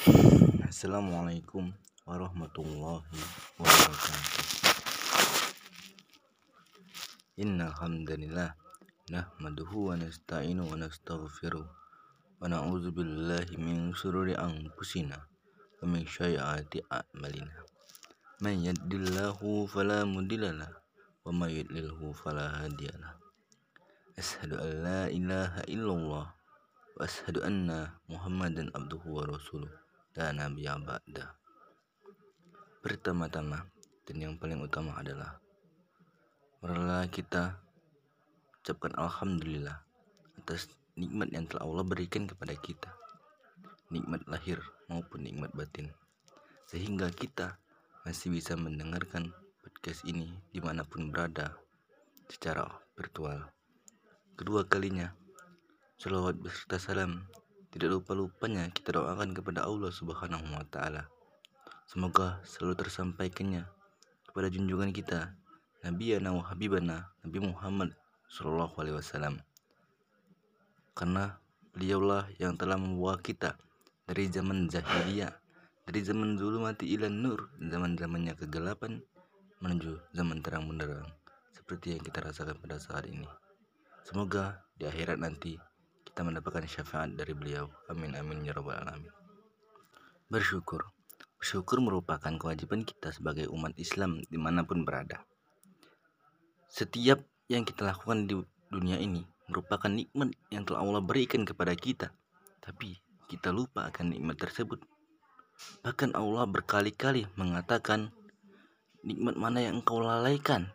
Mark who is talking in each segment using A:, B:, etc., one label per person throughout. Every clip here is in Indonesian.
A: Assalamualaikum warahmatullahi wabarakatuh. Innal hamdalillah nahmaduhu wa nasta'inu wa nastaghfiruh wa na'udzu billahi min shururi anfusina wa min sayyiati a'malina. Man yahdihillahu fala mudhillalah wa may yudlilhu fala hadiyalah. Ashhadu an la ilaha illallah wa ashhadu anna Muhammadan abduhu wa rasuluh dan nabi ba'da. Pertama-tama dan yang paling utama adalah marilah kita ucapkan alhamdulillah atas nikmat yang telah Allah berikan kepada kita. Nikmat lahir maupun nikmat batin. Sehingga kita masih bisa mendengarkan podcast ini di mana pun berada secara virtual. Kedua kalinya, salawat beserta salam tidak lupa-lupanya kita doakan kepada Allah Subhanahu wa taala. Semoga selalu tersampaikannya kepada junjungan kita Nabi wa Habibana Nabi Muhammad Sallallahu Alaihi Wasallam karena beliaulah yang telah membawa kita dari zaman jahiliyah dari zaman dulu mati ilan nur zaman zamannya kegelapan menuju zaman terang benderang seperti yang kita rasakan pada saat ini Semoga di akhirat nanti kita mendapatkan syafaat dari beliau. Amin amin ya rabbal alamin. Bersyukur. Bersyukur merupakan kewajiban kita sebagai umat Islam di mana pun berada. Setiap yang kita lakukan di dunia ini merupakan nikmat yang telah Allah berikan kepada kita. Tapi kita lupa akan nikmat tersebut. Bahkan Allah berkali-kali mengatakan nikmat mana yang engkau lalaikan.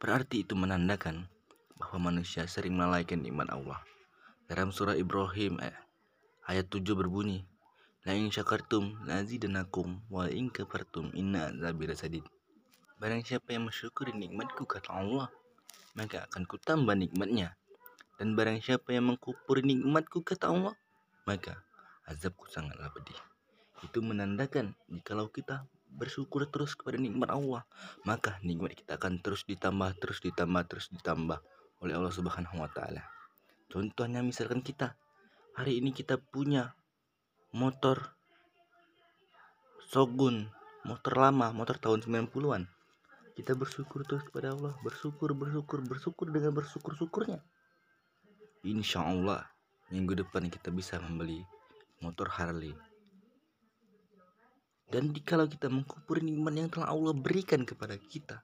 A: Berarti itu menandakan bahwa manusia sering melalaikan nikmat Allah. Dalam surah Ibrahim eh, ayat 7 berbunyi, La in syakartum lazidanakum wa in kafartum inna azabi lasadid. Barang siapa yang mensyukuri nikmatku kata Allah, maka akan kutambah nikmatnya. Dan barang siapa yang mengkupuri nikmatku kata Allah, maka azabku sangatlah pedih. Itu menandakan jikalau kita bersyukur terus kepada nikmat Allah, maka nikmat kita akan terus ditambah, terus ditambah, terus ditambah oleh Allah Subhanahu wa taala. Contohnya misalkan kita hari ini kita punya motor Shogun, motor lama, motor tahun 90-an. Kita bersyukur terus kepada Allah, bersyukur, bersyukur, bersyukur dengan bersyukur-syukurnya. Insya Allah minggu depan kita bisa membeli motor Harley. Dan kalau kita mengkupuri nikmat yang telah Allah berikan kepada kita,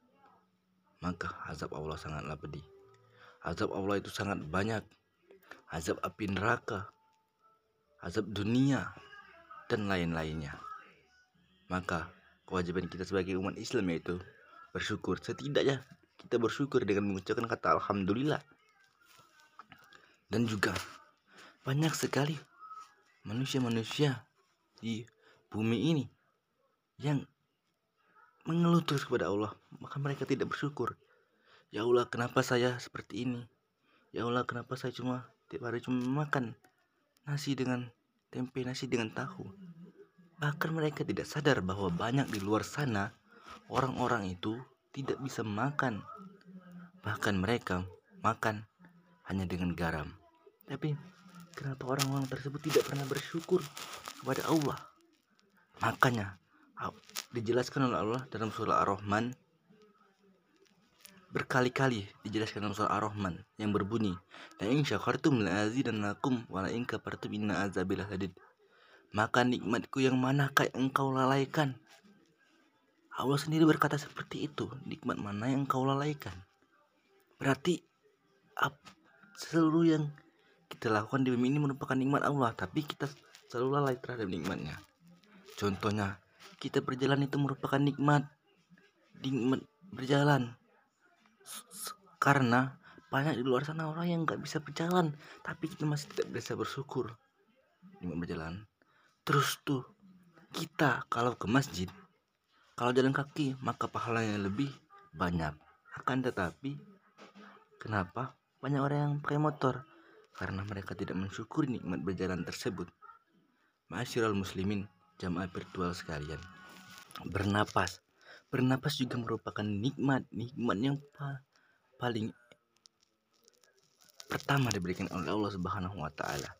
A: maka azab Allah sangatlah pedih. Azab Allah itu sangat banyak. Azab api neraka, azab dunia, dan lain-lainnya. Maka kewajiban kita sebagai umat Islam yaitu bersyukur. Setidaknya kita bersyukur dengan mengucapkan kata Alhamdulillah. Dan juga banyak sekali manusia-manusia di bumi ini yang mengeluh terus kepada Allah. Maka mereka tidak bersyukur. Ya Allah, kenapa saya seperti ini? Ya Allah, kenapa saya cuma tiap hari cuma makan nasi dengan tempe, nasi dengan tahu? Bahkan mereka tidak sadar bahwa banyak di luar sana orang-orang itu tidak bisa makan. Bahkan mereka makan hanya dengan garam. Tapi kenapa orang-orang tersebut tidak pernah bersyukur kepada Allah? Makanya dijelaskan oleh Allah dalam surah Ar-Rahman berkali-kali dijelaskan dalam surah Ar-Rahman yang berbunyi la in syakartum la azidannakum wa la in kafartum inna azabi lahadid maka nikmatku yang manakah engkau lalaikan? Allah sendiri berkata seperti itu nikmat mana yang engkau lalaikan? Berarti seluruh yang kita lakukan di bumi ini merupakan nikmat Allah tapi kita selalu lalai terhadap nikmatnya. Contohnya kita berjalan itu merupakan nikmat nikmat berjalan karena banyak di luar sana orang yang nggak bisa berjalan tapi kita masih tidak bisa bersyukur. Dengan berjalan. Terus tuh kita kalau ke masjid kalau jalan kaki maka pahalanya lebih banyak. Akan tetapi kenapa banyak orang yang pakai motor? Karena mereka tidak mensyukuri nikmat berjalan tersebut. Masyiral muslimin jamaah virtual sekalian. Bernapas bernapas juga merupakan nikmat nikmat yang paling pertama diberikan oleh Allah Subhanahu wa taala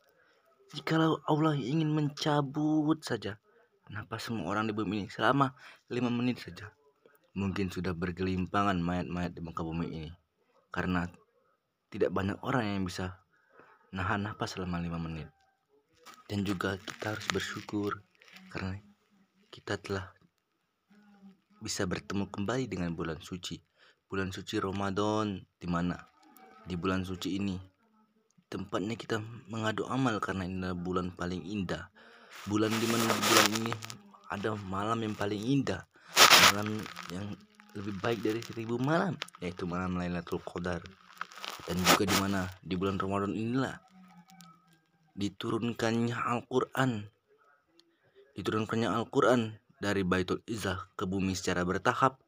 A: Jikalau Allah ingin mencabut saja napas semua orang di bumi ini selama lima menit saja, mungkin sudah bergelimpangan mayat-mayat di muka bumi ini. Karena tidak banyak orang yang bisa nahan napas selama lima menit. Dan juga kita harus bersyukur karena kita telah bisa bertemu kembali dengan bulan suci. Bulan suci Ramadan di mana di bulan suci ini tempatnya kita mengadu amal karena ini adalah bulan paling indah. Bulan di mana bulan ini ada malam yang paling indah, malam yang lebih baik dari seribu malam, yaitu malam Lailatul Qadar. Dan juga di mana di bulan Ramadan inilah diturunkannya Al-Qur'an. Diturunkannya Al-Qur'an dari Baitul Izzah ke bumi secara bertahap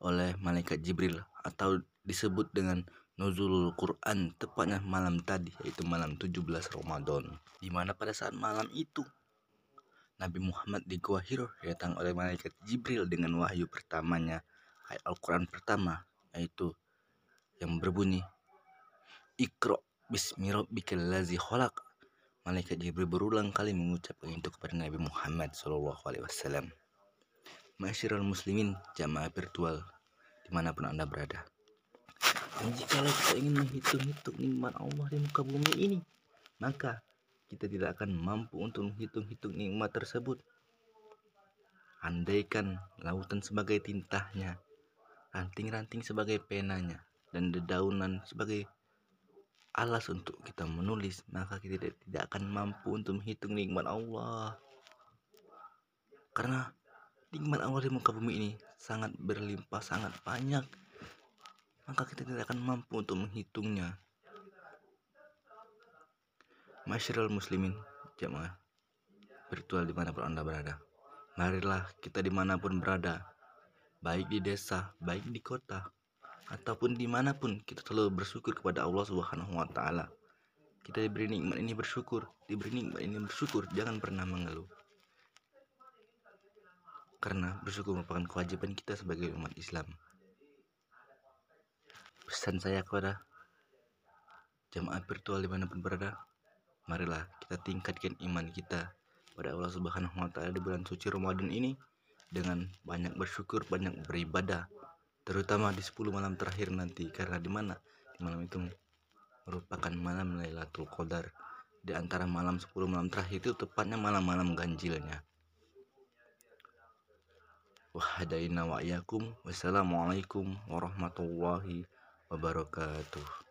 A: oleh malaikat Jibril atau disebut dengan nuzulul Quran tepatnya malam tadi yaitu malam 17 Ramadan di mana pada saat malam itu Nabi Muhammad di Gua Hiro datang oleh malaikat Jibril dengan wahyu pertamanya ayat Al-Quran pertama yaitu yang berbunyi Iqra bismi rabbikal ladzi khalaq Malaikat Jibril berulang kali mengucapkan itu kepada Nabi Muhammad SAW. Masyarakat muslimin jamaah virtual di mana pun anda berada. Dan jikalau kita ingin menghitung-hitung nikmat Allah di muka bumi ini maka kita tidak akan mampu untuk menghitung-hitung nikmat tersebut. Andaikan lautan sebagai tintanya ranting-ranting sebagai penanya dan dedaunan sebagai alas untuk kita menulis maka kita tidak, tidak akan mampu untuk menghitung nikmat Allah. Karena nikmat Allah di muka bumi ini sangat berlimpah, sangat banyak, maka kita tidak akan mampu untuk menghitungnya. Masyarul muslimin, jemaah virtual di mana pun anda berada. Marilah kita di mana pun berada, baik di desa, baik di kota, ataupun di mana pun kita selalu bersyukur kepada Allah Subhanahu Wa Taala. Kita diberi nikmat ini bersyukur, diberi nikmat ini bersyukur, jangan pernah mengeluh karena bersyukur merupakan kewajiban kita sebagai umat Islam. Pesan saya kepada jemaat virtual di mana pun berada, marilah kita tingkatkan iman kita pada Allah Subhanahu Wa Taala di bulan suci Ramadan ini dengan banyak bersyukur, banyak beribadah, terutama di 10 malam terakhir nanti karena di mana di malam itu merupakan malam Lailatul Qadar. Di antara malam 10 malam terakhir itu tepatnya malam-malam ganjilnya wahadaina wa Wassalamualaikum warahmatullahi wabarakatuh.